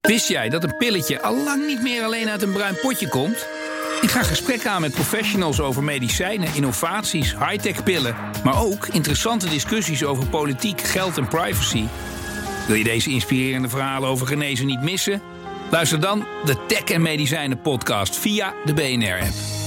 Wist jij dat een pilletje al lang niet meer alleen uit een bruin potje komt? Ik ga gesprekken aan met professionals over medicijnen, innovaties, high-tech pillen... maar ook interessante discussies over politiek, geld en privacy. Wil je deze inspirerende verhalen over genezen niet missen? Luister dan de Tech en Medicijnen podcast via de BNR-app.